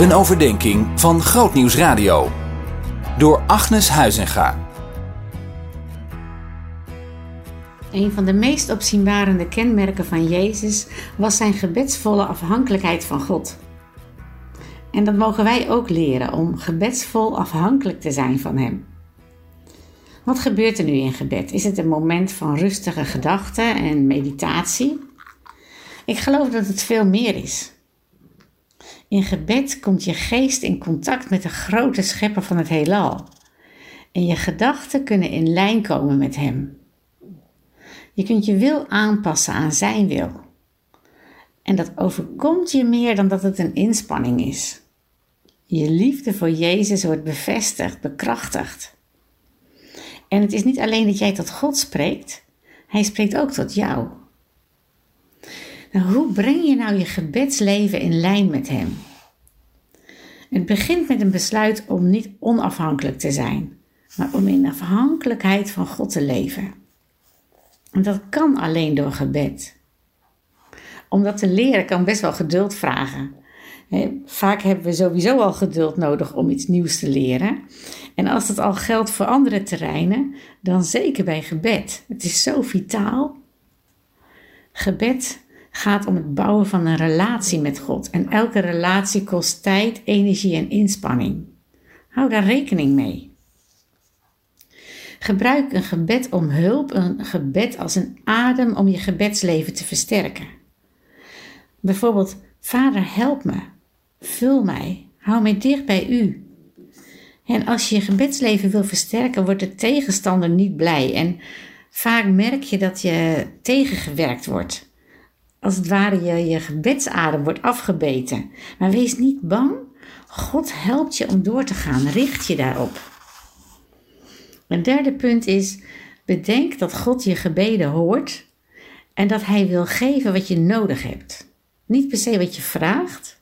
Een overdenking van Grootnieuws Radio. Door Agnes Huizinga. Een van de meest opzienbarende kenmerken van Jezus was zijn gebedsvolle afhankelijkheid van God. En dat mogen wij ook leren om gebedsvol afhankelijk te zijn van Hem. Wat gebeurt er nu in gebed? Is het een moment van rustige gedachten en meditatie? Ik geloof dat het veel meer is. In gebed komt je geest in contact met de grote schepper van het heelal. En je gedachten kunnen in lijn komen met Hem. Je kunt je wil aanpassen aan Zijn wil. En dat overkomt je meer dan dat het een inspanning is. Je liefde voor Jezus wordt bevestigd, bekrachtigd. En het is niet alleen dat jij tot God spreekt, Hij spreekt ook tot jou. Nou, hoe breng je nou je gebedsleven in lijn met Hem? Het begint met een besluit om niet onafhankelijk te zijn, maar om in afhankelijkheid van God te leven. En dat kan alleen door gebed. Om dat te leren kan best wel geduld vragen. Vaak hebben we sowieso al geduld nodig om iets nieuws te leren. En als dat al geldt voor andere terreinen, dan zeker bij gebed. Het is zo vitaal. Gebed gaat om het bouwen van een relatie met God. En elke relatie kost tijd, energie en inspanning. Hou daar rekening mee. Gebruik een gebed om hulp, een gebed als een adem om je gebedsleven te versterken. Bijvoorbeeld, Vader, help me, vul mij, hou mij dicht bij U. En als je je gebedsleven wil versterken, wordt de tegenstander niet blij. En vaak merk je dat je tegengewerkt wordt als het ware je, je gebedsadem wordt afgebeten. Maar wees niet bang. God helpt je om door te gaan. Richt je daarop. Een derde punt is: bedenk dat God je gebeden hoort en dat Hij wil geven wat je nodig hebt. Niet per se wat je vraagt,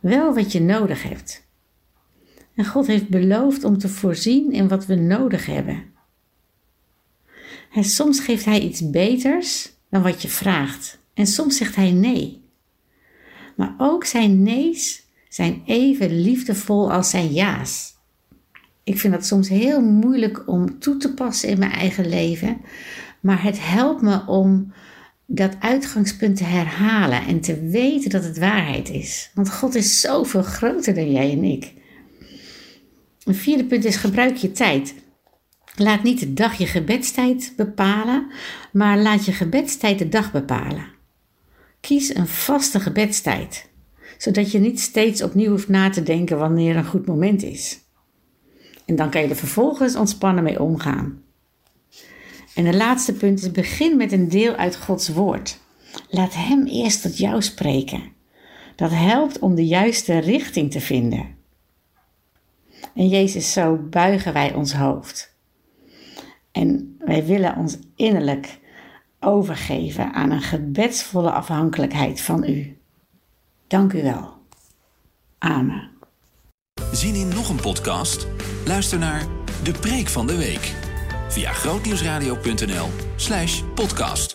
wel wat je nodig hebt. En God heeft beloofd om te voorzien in wat we nodig hebben. En soms geeft Hij iets beters dan wat je vraagt. En soms zegt hij nee. Maar ook zijn nee's zijn even liefdevol als zijn ja's. Ik vind dat soms heel moeilijk om toe te passen in mijn eigen leven, maar het helpt me om dat uitgangspunt te herhalen en te weten dat het waarheid is. Want God is zoveel groter dan jij en ik. Een vierde punt is gebruik je tijd. Laat niet de dag je gebedstijd bepalen, maar laat je gebedstijd de dag bepalen. Kies een vaste gebedstijd, zodat je niet steeds opnieuw hoeft na te denken wanneer een goed moment is. En dan kan je er vervolgens ontspannen mee omgaan. En het laatste punt is: begin met een deel uit Gods woord. Laat Hem eerst tot jou spreken. Dat helpt om de juiste richting te vinden. En Jezus, zo buigen wij ons hoofd. En wij willen ons innerlijk overgeven aan een gebedsvolle afhankelijkheid van u. Dank u wel. Amen. Zien in nog een podcast? Luister naar De Preek van de Week via grootnieuwsradio.nl/podcast.